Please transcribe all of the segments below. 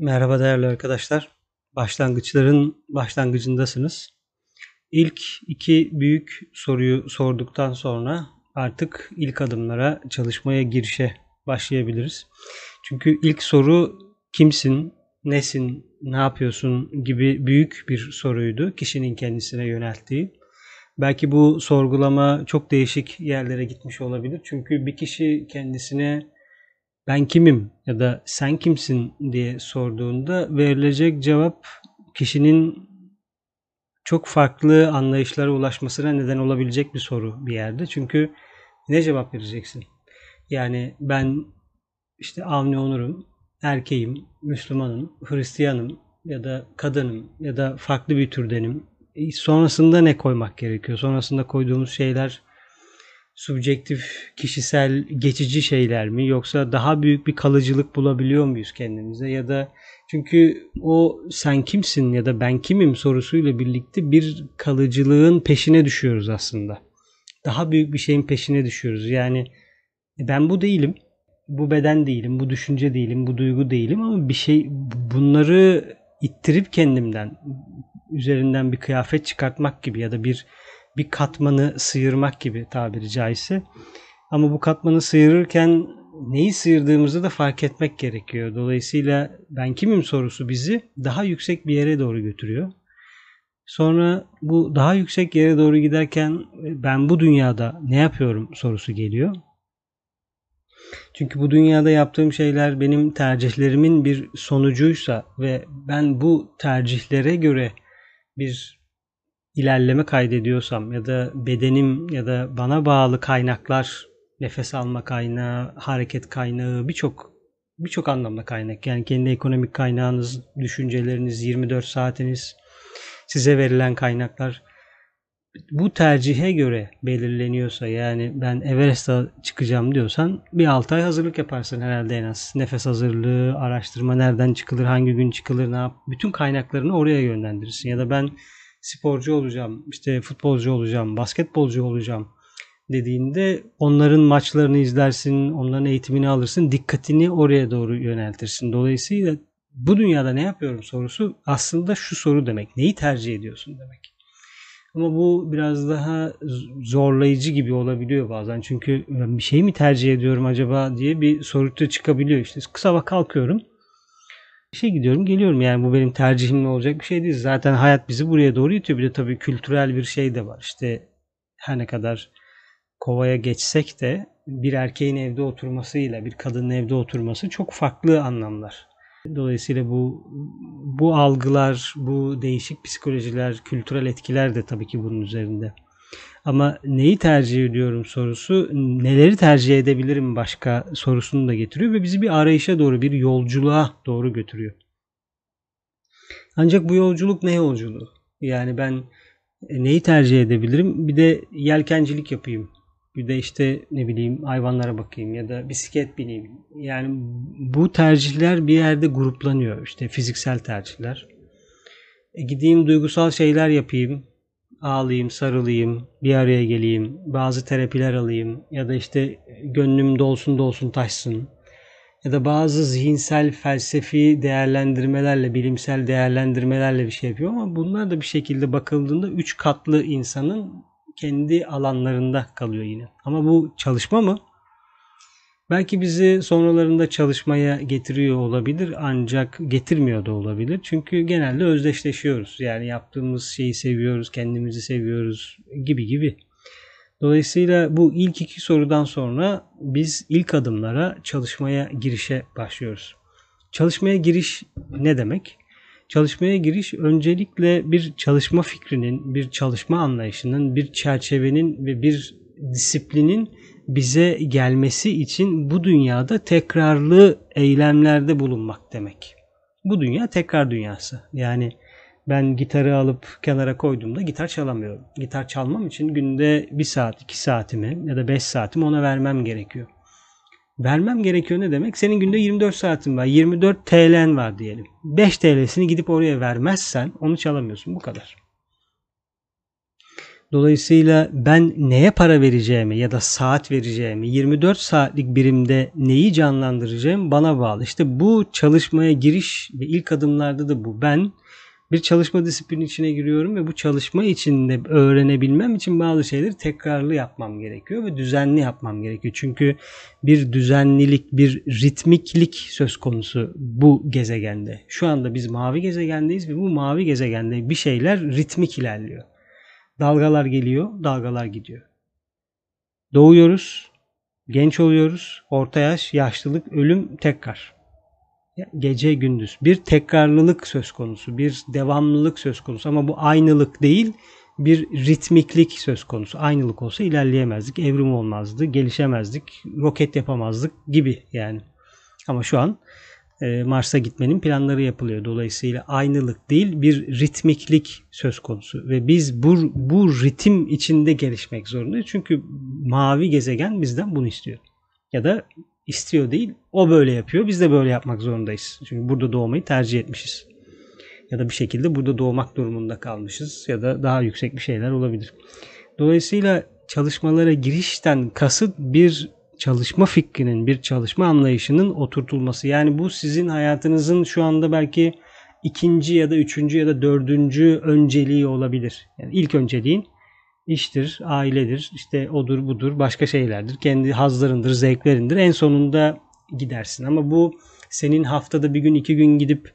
Merhaba değerli arkadaşlar. Başlangıçların başlangıcındasınız. İlk iki büyük soruyu sorduktan sonra artık ilk adımlara çalışmaya girişe başlayabiliriz. Çünkü ilk soru kimsin, nesin, ne yapıyorsun gibi büyük bir soruydu kişinin kendisine yönelttiği. Belki bu sorgulama çok değişik yerlere gitmiş olabilir. Çünkü bir kişi kendisine ben kimim ya da sen kimsin diye sorduğunda verilecek cevap kişinin çok farklı anlayışlara ulaşmasına neden olabilecek bir soru bir yerde. Çünkü ne cevap vereceksin? Yani ben işte Avni Onur'um, erkeğim, Müslümanım, Hristiyanım ya da kadınım ya da farklı bir türdenim. Sonrasında ne koymak gerekiyor? Sonrasında koyduğumuz şeyler subjektif, kişisel, geçici şeyler mi yoksa daha büyük bir kalıcılık bulabiliyor muyuz kendimize ya da çünkü o sen kimsin ya da ben kimim sorusuyla birlikte bir kalıcılığın peşine düşüyoruz aslında. Daha büyük bir şeyin peşine düşüyoruz. Yani ben bu değilim. Bu beden değilim, bu düşünce değilim, bu duygu değilim ama bir şey bunları ittirip kendimden üzerinden bir kıyafet çıkartmak gibi ya da bir bir katmanı sıyırmak gibi tabiri caizse. Ama bu katmanı sıyırırken neyi sıyırdığımızı da fark etmek gerekiyor. Dolayısıyla ben kimim sorusu bizi daha yüksek bir yere doğru götürüyor. Sonra bu daha yüksek yere doğru giderken ben bu dünyada ne yapıyorum sorusu geliyor. Çünkü bu dünyada yaptığım şeyler benim tercihlerimin bir sonucuysa ve ben bu tercihlere göre bir ilerleme kaydediyorsam ya da bedenim ya da bana bağlı kaynaklar nefes alma kaynağı, hareket kaynağı birçok birçok anlamda kaynak. Yani kendi ekonomik kaynağınız, düşünceleriniz, 24 saatiniz, size verilen kaynaklar bu tercihe göre belirleniyorsa yani ben Everest'a çıkacağım diyorsan bir 6 ay hazırlık yaparsın herhalde en az. Nefes hazırlığı, araştırma nereden çıkılır, hangi gün çıkılır, ne yap. Bütün kaynaklarını oraya yönlendirirsin. Ya da ben sporcu olacağım, işte futbolcu olacağım, basketbolcu olacağım dediğinde onların maçlarını izlersin, onların eğitimini alırsın, dikkatini oraya doğru yöneltirsin. Dolayısıyla bu dünyada ne yapıyorum sorusu aslında şu soru demek. Neyi tercih ediyorsun demek. Ama bu biraz daha zorlayıcı gibi olabiliyor bazen. Çünkü bir şey mi tercih ediyorum acaba diye bir soru çıkabiliyor. İşte vakit kalkıyorum işe gidiyorum geliyorum yani bu benim tercihimle olacak bir şey değil. Zaten hayat bizi buraya doğru itiyor. Bir de tabii kültürel bir şey de var. İşte her ne kadar kovaya geçsek de bir erkeğin evde oturmasıyla bir kadının evde oturması çok farklı anlamlar. Dolayısıyla bu bu algılar, bu değişik psikolojiler, kültürel etkiler de tabii ki bunun üzerinde. Ama neyi tercih ediyorum sorusu neleri tercih edebilirim başka sorusunu da getiriyor ve bizi bir arayışa doğru bir yolculuğa doğru götürüyor. Ancak bu yolculuk ne yolculuğu? Yani ben e, neyi tercih edebilirim? Bir de yelkencilik yapayım. Bir de işte ne bileyim hayvanlara bakayım ya da bisiklet bineyim. Yani bu tercihler bir yerde gruplanıyor. İşte fiziksel tercihler. E gideyim duygusal şeyler yapayım ağlayayım, sarılayım, bir araya geleyim, bazı terapiler alayım ya da işte gönlüm dolsun dolsun taşsın ya da bazı zihinsel felsefi değerlendirmelerle, bilimsel değerlendirmelerle bir şey yapıyor ama bunlar da bir şekilde bakıldığında üç katlı insanın kendi alanlarında kalıyor yine. Ama bu çalışma mı? Belki bizi sonralarında çalışmaya getiriyor olabilir ancak getirmiyor da olabilir. Çünkü genelde özdeşleşiyoruz. Yani yaptığımız şeyi seviyoruz, kendimizi seviyoruz gibi gibi. Dolayısıyla bu ilk iki sorudan sonra biz ilk adımlara çalışmaya girişe başlıyoruz. Çalışmaya giriş ne demek? Çalışmaya giriş öncelikle bir çalışma fikrinin, bir çalışma anlayışının, bir çerçevenin ve bir disiplinin bize gelmesi için bu dünyada tekrarlı eylemlerde bulunmak demek. Bu dünya tekrar dünyası. Yani ben gitarı alıp kenara koyduğumda gitar çalamıyorum. Gitar çalmam için günde 1 saat, 2 saatimi ya da 5 saatimi ona vermem gerekiyor. Vermem gerekiyor ne demek? Senin günde 24 saatin var. 24 TL'n var diyelim. 5 TL'sini gidip oraya vermezsen onu çalamıyorsun. Bu kadar. Dolayısıyla ben neye para vereceğimi ya da saat vereceğimi, 24 saatlik birimde neyi canlandıracağım bana bağlı. İşte bu çalışmaya giriş ve ilk adımlarda da bu. Ben bir çalışma disiplini içine giriyorum ve bu çalışma içinde öğrenebilmem için bazı şeyleri tekrarlı yapmam gerekiyor ve düzenli yapmam gerekiyor. Çünkü bir düzenlilik, bir ritmiklik söz konusu bu gezegende. Şu anda biz mavi gezegendeyiz ve bu mavi gezegende bir şeyler ritmik ilerliyor. Dalgalar geliyor, dalgalar gidiyor. Doğuyoruz, genç oluyoruz, orta yaş, yaşlılık, ölüm tekrar gece gündüz bir tekrarlılık söz konusu, bir devamlılık söz konusu ama bu aynılık değil, bir ritmiklik söz konusu. Aynılık olsa ilerleyemezdik, evrim olmazdı, gelişemezdik, roket yapamazdık gibi yani. Ama şu an Mars'a gitmenin planları yapılıyor. Dolayısıyla aynılık değil bir ritmiklik söz konusu ve biz bu, bu ritim içinde gelişmek zorundayız. Çünkü mavi gezegen bizden bunu istiyor. Ya da istiyor değil. O böyle yapıyor. Biz de böyle yapmak zorundayız. Çünkü burada doğmayı tercih etmişiz. Ya da bir şekilde burada doğmak durumunda kalmışız. Ya da daha yüksek bir şeyler olabilir. Dolayısıyla çalışmalara girişten kasıt bir çalışma fikrinin, bir çalışma anlayışının oturtulması. Yani bu sizin hayatınızın şu anda belki ikinci ya da üçüncü ya da dördüncü önceliği olabilir. Yani ilk önceliğin iştir, ailedir, işte odur budur, başka şeylerdir. Kendi hazlarındır, zevklerindir. En sonunda gidersin. Ama bu senin haftada bir gün iki gün gidip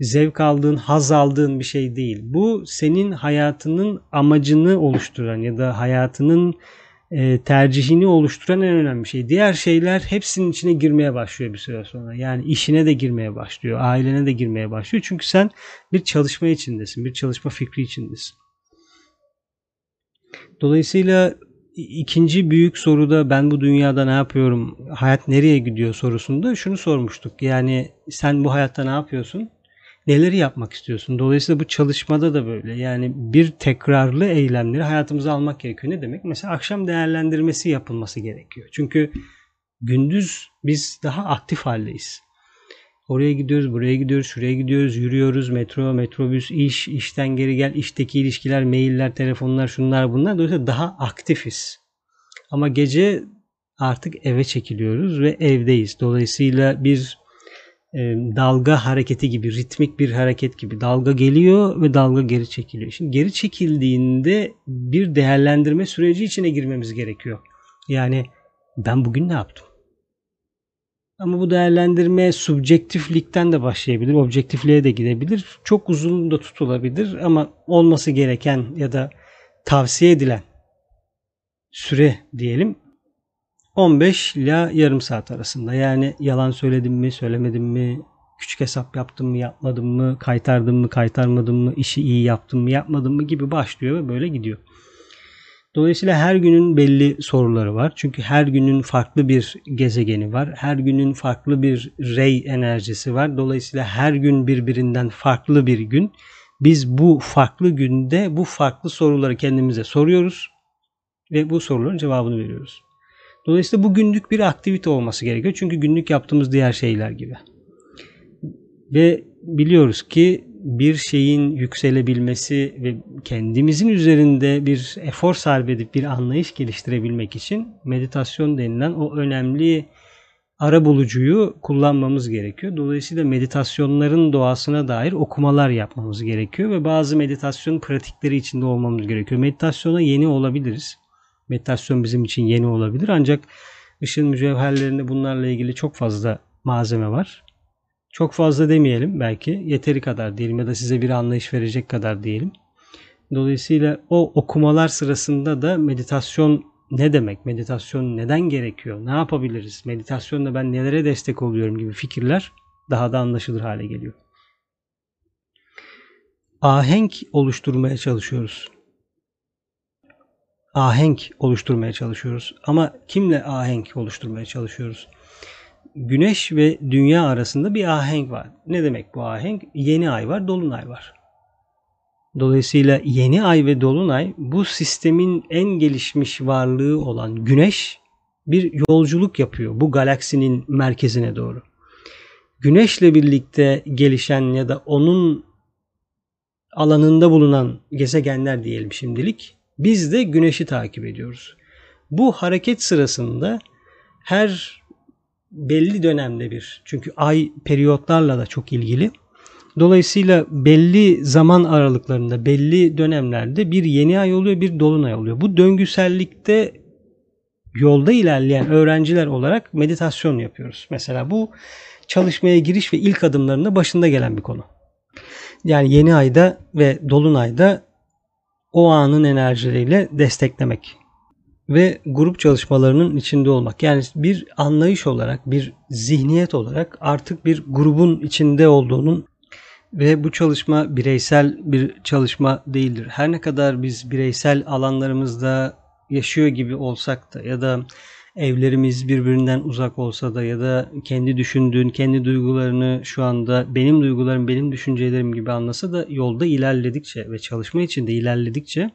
zevk aldığın, haz aldığın bir şey değil. Bu senin hayatının amacını oluşturan ya da hayatının e, tercihini oluşturan en önemli şey. Diğer şeyler hepsinin içine girmeye başlıyor bir süre sonra. Yani işine de girmeye başlıyor, ailene de girmeye başlıyor. Çünkü sen bir çalışma içindesin, bir çalışma fikri içindesin. Dolayısıyla ikinci büyük soruda ben bu dünyada ne yapıyorum, hayat nereye gidiyor sorusunda şunu sormuştuk. Yani sen bu hayatta ne yapıyorsun? Neleri yapmak istiyorsun? Dolayısıyla bu çalışmada da böyle. Yani bir tekrarlı eylemleri hayatımıza almak gerekiyor. Ne demek? Mesela akşam değerlendirmesi yapılması gerekiyor. Çünkü gündüz biz daha aktif haldeyiz. Oraya gidiyoruz, buraya gidiyoruz, şuraya gidiyoruz, yürüyoruz, metro, metrobüs, iş, işten geri gel, işteki ilişkiler, mailler, telefonlar, şunlar bunlar. Dolayısıyla daha aktifiz. Ama gece artık eve çekiliyoruz ve evdeyiz. Dolayısıyla bir dalga hareketi gibi, ritmik bir hareket gibi dalga geliyor ve dalga geri çekiliyor. Şimdi geri çekildiğinde bir değerlendirme süreci içine girmemiz gerekiyor. Yani ben bugün ne yaptım? Ama bu değerlendirme subjektiflikten de başlayabilir, objektifliğe de gidebilir. Çok uzun da tutulabilir ama olması gereken ya da tavsiye edilen süre diyelim 15 ile yarım saat arasında. Yani yalan söyledim mi, söylemedim mi, küçük hesap yaptım mı, yapmadım mı, kaytardım mı, kaytarmadım mı, işi iyi yaptım mı, yapmadım mı gibi başlıyor ve böyle gidiyor. Dolayısıyla her günün belli soruları var. Çünkü her günün farklı bir gezegeni var. Her günün farklı bir rey enerjisi var. Dolayısıyla her gün birbirinden farklı bir gün. Biz bu farklı günde bu farklı soruları kendimize soruyoruz ve bu soruların cevabını veriyoruz. Dolayısıyla bu günlük bir aktivite olması gerekiyor. Çünkü günlük yaptığımız diğer şeyler gibi. Ve biliyoruz ki bir şeyin yükselebilmesi ve kendimizin üzerinde bir efor sarf edip bir anlayış geliştirebilmek için meditasyon denilen o önemli ara bulucuyu kullanmamız gerekiyor. Dolayısıyla meditasyonların doğasına dair okumalar yapmamız gerekiyor ve bazı meditasyon pratikleri içinde olmamız gerekiyor. Meditasyona yeni olabiliriz. Meditasyon bizim için yeni olabilir ancak ışın mücevherlerinde bunlarla ilgili çok fazla malzeme var. Çok fazla demeyelim belki. Yeteri kadar diyelim ya da size bir anlayış verecek kadar diyelim. Dolayısıyla o okumalar sırasında da meditasyon ne demek? Meditasyon neden gerekiyor? Ne yapabiliriz? Meditasyonla ben nelere destek oluyorum gibi fikirler daha da anlaşılır hale geliyor. Ahenk oluşturmaya çalışıyoruz. Ahenk oluşturmaya çalışıyoruz. Ama kimle ahenk oluşturmaya çalışıyoruz? Güneş ve Dünya arasında bir ahenk var. Ne demek bu ahenk? Yeni ay var, dolunay var. Dolayısıyla yeni ay ve dolunay bu sistemin en gelişmiş varlığı olan Güneş bir yolculuk yapıyor bu galaksinin merkezine doğru. Güneşle birlikte gelişen ya da onun alanında bulunan gezegenler diyelim şimdilik Biz de güneşi takip ediyoruz. Bu hareket sırasında her belli dönemde bir çünkü ay periyotlarla da çok ilgili. Dolayısıyla belli zaman aralıklarında, belli dönemlerde bir yeni ay oluyor, bir dolunay oluyor. Bu döngüsellikte yolda ilerleyen öğrenciler olarak meditasyon yapıyoruz. Mesela bu çalışmaya giriş ve ilk adımlarında başında gelen bir konu. Yani yeni ayda ve dolunayda o anın enerjileriyle desteklemek ve grup çalışmalarının içinde olmak. Yani bir anlayış olarak, bir zihniyet olarak artık bir grubun içinde olduğunun ve bu çalışma bireysel bir çalışma değildir. Her ne kadar biz bireysel alanlarımızda yaşıyor gibi olsak da ya da evlerimiz birbirinden uzak olsa da ya da kendi düşündüğün, kendi duygularını şu anda benim duygularım, benim düşüncelerim gibi anlasa da yolda ilerledikçe ve çalışma içinde ilerledikçe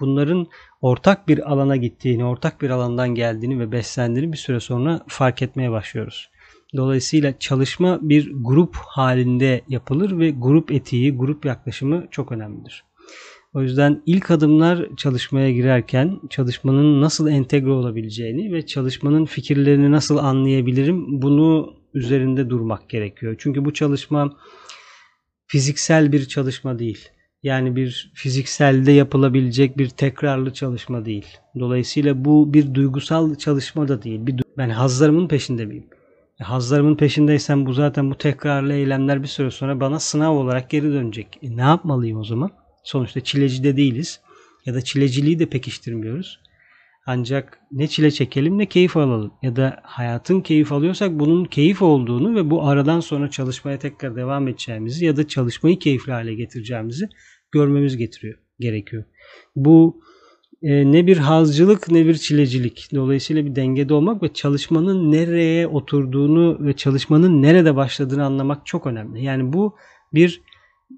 bunların ortak bir alana gittiğini, ortak bir alandan geldiğini ve beslendiğini bir süre sonra fark etmeye başlıyoruz. Dolayısıyla çalışma bir grup halinde yapılır ve grup etiği, grup yaklaşımı çok önemlidir. O yüzden ilk adımlar çalışmaya girerken çalışmanın nasıl entegre olabileceğini ve çalışmanın fikirlerini nasıl anlayabilirim bunu üzerinde durmak gerekiyor. Çünkü bu çalışma fiziksel bir çalışma değil. Yani bir fizikselde yapılabilecek bir tekrarlı çalışma değil. Dolayısıyla bu bir duygusal çalışma da değil. Bir, ben hazlarımın peşinde miyim? E, hazlarımın peşindeysem bu zaten bu tekrarlı eylemler bir süre sonra bana sınav olarak geri dönecek. E, ne yapmalıyım o zaman? Sonuçta çileci de değiliz. Ya da çileciliği de pekiştirmiyoruz. Ancak ne çile çekelim ne keyif alalım. Ya da hayatın keyif alıyorsak bunun keyif olduğunu ve bu aradan sonra çalışmaya tekrar devam edeceğimizi ya da çalışmayı keyifli hale getireceğimizi görmemiz getiriyor, gerekiyor. Bu e, ne bir hazcılık ne bir çilecilik. Dolayısıyla bir dengede olmak ve çalışmanın nereye oturduğunu ve çalışmanın nerede başladığını anlamak çok önemli. Yani bu bir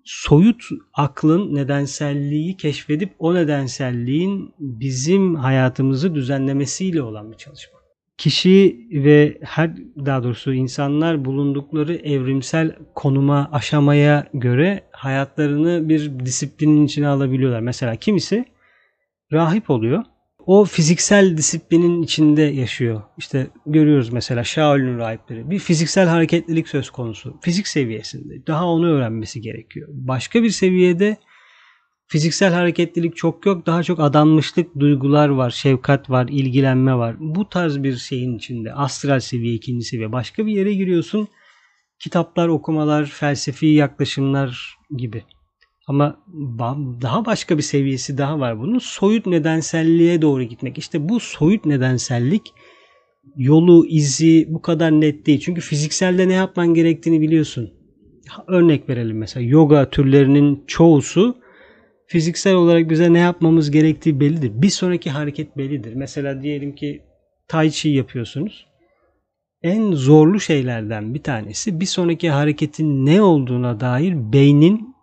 soyut aklın nedenselliği keşfedip o nedenselliğin bizim hayatımızı düzenlemesiyle olan bir çalışma. Kişi ve her daha doğrusu insanlar bulundukları evrimsel konuma, aşamaya göre hayatlarını bir disiplinin içine alabiliyorlar. Mesela kimisi rahip oluyor o fiziksel disiplinin içinde yaşıyor. İşte görüyoruz mesela Shaolin rahipleri. Bir fiziksel hareketlilik söz konusu. Fizik seviyesinde. Daha onu öğrenmesi gerekiyor. Başka bir seviyede fiziksel hareketlilik çok yok. Daha çok adanmışlık duygular var. Şefkat var. ilgilenme var. Bu tarz bir şeyin içinde. Astral seviye, ikinci seviye. Başka bir yere giriyorsun. Kitaplar, okumalar, felsefi yaklaşımlar gibi. Ama daha başka bir seviyesi daha var bunun. Soyut nedenselliğe doğru gitmek. İşte bu soyut nedensellik yolu, izi bu kadar net değil. Çünkü fizikselde ne yapman gerektiğini biliyorsun. Örnek verelim mesela yoga türlerinin çoğusu fiziksel olarak bize ne yapmamız gerektiği bellidir. Bir sonraki hareket bellidir. Mesela diyelim ki tai chi yapıyorsunuz. En zorlu şeylerden bir tanesi bir sonraki hareketin ne olduğuna dair beynin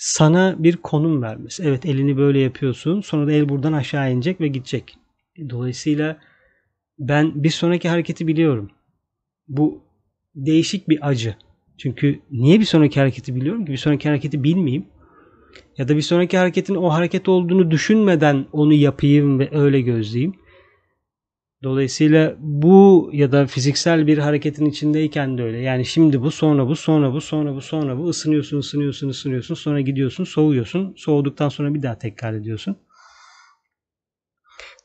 sana bir konum vermesi. Evet elini böyle yapıyorsun. Sonra da el buradan aşağı inecek ve gidecek. Dolayısıyla ben bir sonraki hareketi biliyorum. Bu değişik bir acı. Çünkü niye bir sonraki hareketi biliyorum ki? Bir sonraki hareketi bilmeyeyim. Ya da bir sonraki hareketin o hareket olduğunu düşünmeden onu yapayım ve öyle gözleyeyim. Dolayısıyla bu ya da fiziksel bir hareketin içindeyken de öyle. Yani şimdi bu, sonra bu, sonra bu, sonra bu, sonra bu. ısınıyorsun, ısınıyorsun, ısınıyorsun. Sonra gidiyorsun, soğuyorsun. Soğuduktan sonra bir daha tekrar ediyorsun.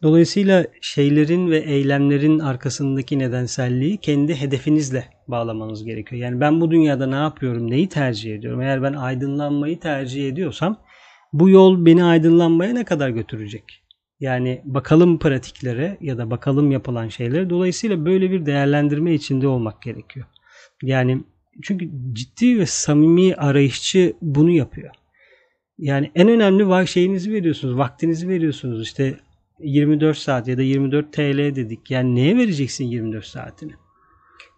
Dolayısıyla şeylerin ve eylemlerin arkasındaki nedenselliği kendi hedefinizle bağlamanız gerekiyor. Yani ben bu dünyada ne yapıyorum, neyi tercih ediyorum? Eğer ben aydınlanmayı tercih ediyorsam bu yol beni aydınlanmaya ne kadar götürecek? Yani bakalım pratiklere ya da bakalım yapılan şeylere. Dolayısıyla böyle bir değerlendirme içinde olmak gerekiyor. Yani çünkü ciddi ve samimi arayışçı bunu yapıyor. Yani en önemli şeyinizi veriyorsunuz, vaktinizi veriyorsunuz. İşte 24 saat ya da 24 TL dedik. Yani neye vereceksin 24 saatini?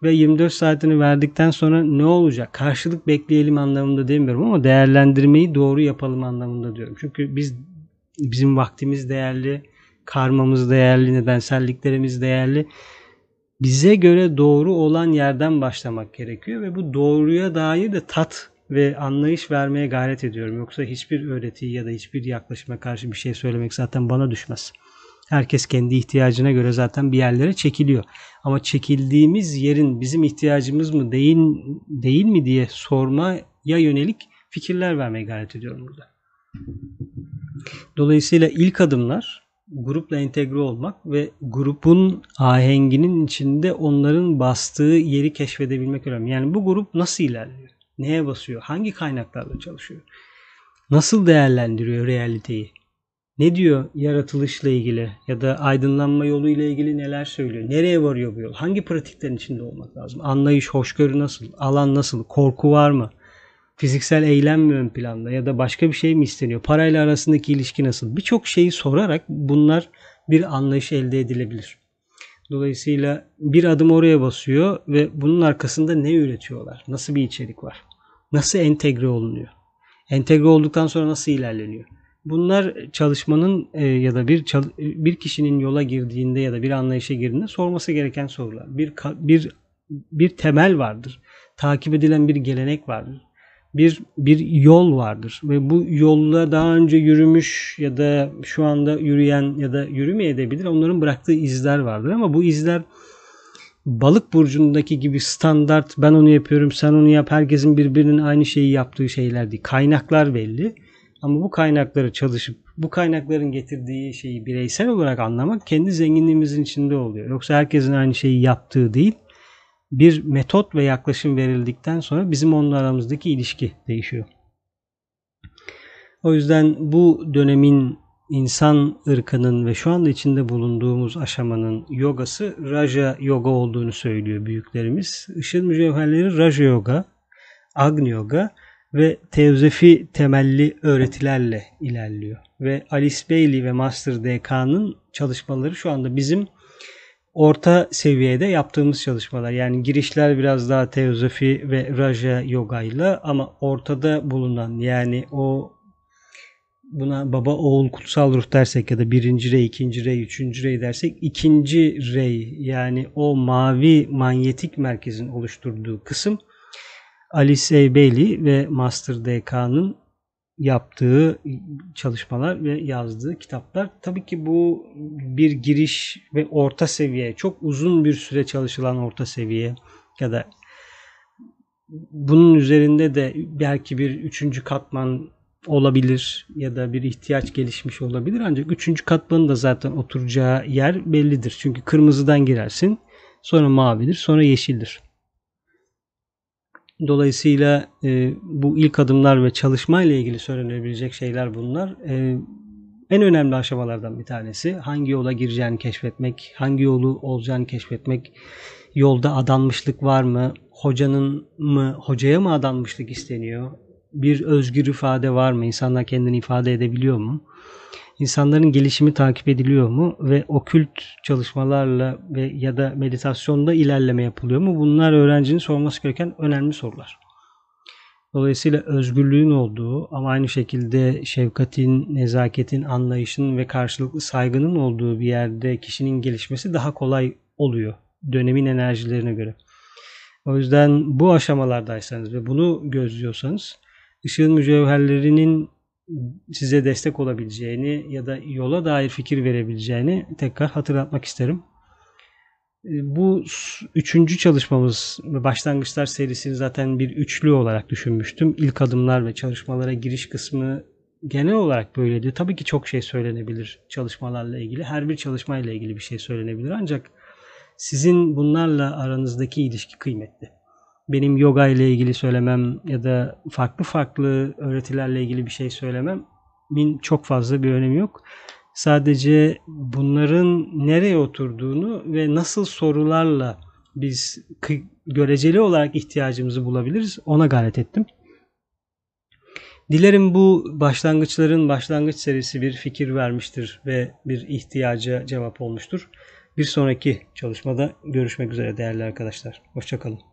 Ve 24 saatini verdikten sonra ne olacak? Karşılık bekleyelim anlamında demiyorum ama değerlendirmeyi doğru yapalım anlamında diyorum. Çünkü biz bizim vaktimiz değerli, karmamız değerli, nedenselliklerimiz değerli. Bize göre doğru olan yerden başlamak gerekiyor ve bu doğruya dair de tat ve anlayış vermeye gayret ediyorum. Yoksa hiçbir öğretiyi ya da hiçbir yaklaşıma karşı bir şey söylemek zaten bana düşmez. Herkes kendi ihtiyacına göre zaten bir yerlere çekiliyor. Ama çekildiğimiz yerin bizim ihtiyacımız mı değil, değil mi diye sormaya yönelik fikirler vermeye gayret ediyorum burada. Dolayısıyla ilk adımlar grupla entegre olmak ve grubun ahenginin içinde onların bastığı yeri keşfedebilmek önemli. Yani bu grup nasıl ilerliyor? Neye basıyor? Hangi kaynaklarla çalışıyor? Nasıl değerlendiriyor realiteyi? Ne diyor yaratılışla ilgili ya da aydınlanma yolu ile ilgili neler söylüyor? Nereye varıyor bu yol? Hangi pratiklerin içinde olmak lazım? Anlayış, hoşgörü nasıl? Alan nasıl? Korku var mı? Fiziksel eylem mi ön planda ya da başka bir şey mi isteniyor? Parayla arasındaki ilişki nasıl? Birçok şeyi sorarak bunlar bir anlayış elde edilebilir. Dolayısıyla bir adım oraya basıyor ve bunun arkasında ne üretiyorlar? Nasıl bir içerik var? Nasıl entegre olunuyor? Entegre olduktan sonra nasıl ilerleniyor? Bunlar çalışmanın e, ya da bir bir kişinin yola girdiğinde ya da bir anlayışa girdiğinde sorması gereken sorular. Bir bir bir temel vardır. Takip edilen bir gelenek vardır bir bir yol vardır ve bu yolla daha önce yürümüş ya da şu anda yürüyen ya da yürümeyebilir onların bıraktığı izler vardır ama bu izler balık burcundaki gibi standart ben onu yapıyorum sen onu yap herkesin birbirinin aynı şeyi yaptığı şeyler değil. Kaynaklar belli ama bu kaynakları çalışıp bu kaynakların getirdiği şeyi bireysel olarak anlamak kendi zenginliğimizin içinde oluyor. Yoksa herkesin aynı şeyi yaptığı değil bir metot ve yaklaşım verildikten sonra bizim onunla aramızdaki ilişki değişiyor. O yüzden bu dönemin insan ırkının ve şu anda içinde bulunduğumuz aşamanın yogası Raja Yoga olduğunu söylüyor büyüklerimiz. Işın mücevherleri Raja Yoga, Agni Yoga ve Teozefi temelli öğretilerle ilerliyor. Ve Alice Bailey ve Master DK'nın çalışmaları şu anda bizim orta seviyede yaptığımız çalışmalar. Yani girişler biraz daha teozofi ve raja yoga ile ama ortada bulunan yani o buna baba oğul kutsal ruh dersek ya da birinci rey, ikinci rey, üçüncü rey dersek ikinci rey yani o mavi manyetik merkezin oluşturduğu kısım Alice. Bailey ve Master DK'nın yaptığı çalışmalar ve yazdığı kitaplar. Tabii ki bu bir giriş ve orta seviye, çok uzun bir süre çalışılan orta seviye ya da bunun üzerinde de belki bir üçüncü katman olabilir ya da bir ihtiyaç gelişmiş olabilir. Ancak üçüncü katmanın da zaten oturacağı yer bellidir. Çünkü kırmızıdan girersin, sonra mavidir, sonra yeşildir. Dolayısıyla e, bu ilk adımlar ve çalışma ile ilgili söylenebilecek şeyler bunlar. E, en önemli aşamalardan bir tanesi hangi yola gireceğini keşfetmek, hangi yolu olacağını keşfetmek, yolda adanmışlık var mı, hocanın mı, hocaya mı adanmışlık isteniyor, bir özgür ifade var mı, insanlar kendini ifade edebiliyor mu? İnsanların gelişimi takip ediliyor mu ve okült çalışmalarla ve ya da meditasyonda ilerleme yapılıyor mu? Bunlar öğrencinin sorması gereken önemli sorular. Dolayısıyla özgürlüğün olduğu ama aynı şekilde şefkatin, nezaketin, anlayışın ve karşılıklı saygının olduğu bir yerde kişinin gelişmesi daha kolay oluyor dönemin enerjilerine göre. O yüzden bu aşamalardaysanız ve bunu gözlüyorsanız ışığın mücevherlerinin size destek olabileceğini ya da yola dair fikir verebileceğini tekrar hatırlatmak isterim. E, bu üçüncü çalışmamız başlangıçlar serisini zaten bir üçlü olarak düşünmüştüm. İlk adımlar ve çalışmalara giriş kısmı genel olarak böyleydi. Tabii ki çok şey söylenebilir çalışmalarla ilgili. Her bir çalışmayla ilgili bir şey söylenebilir ancak sizin bunlarla aranızdaki ilişki kıymetli benim yoga ile ilgili söylemem ya da farklı farklı öğretilerle ilgili bir şey söylemem min çok fazla bir önemi yok. Sadece bunların nereye oturduğunu ve nasıl sorularla biz göreceli olarak ihtiyacımızı bulabiliriz ona gayret ettim. Dilerim bu başlangıçların başlangıç serisi bir fikir vermiştir ve bir ihtiyaca cevap olmuştur. Bir sonraki çalışmada görüşmek üzere değerli arkadaşlar. Hoşçakalın.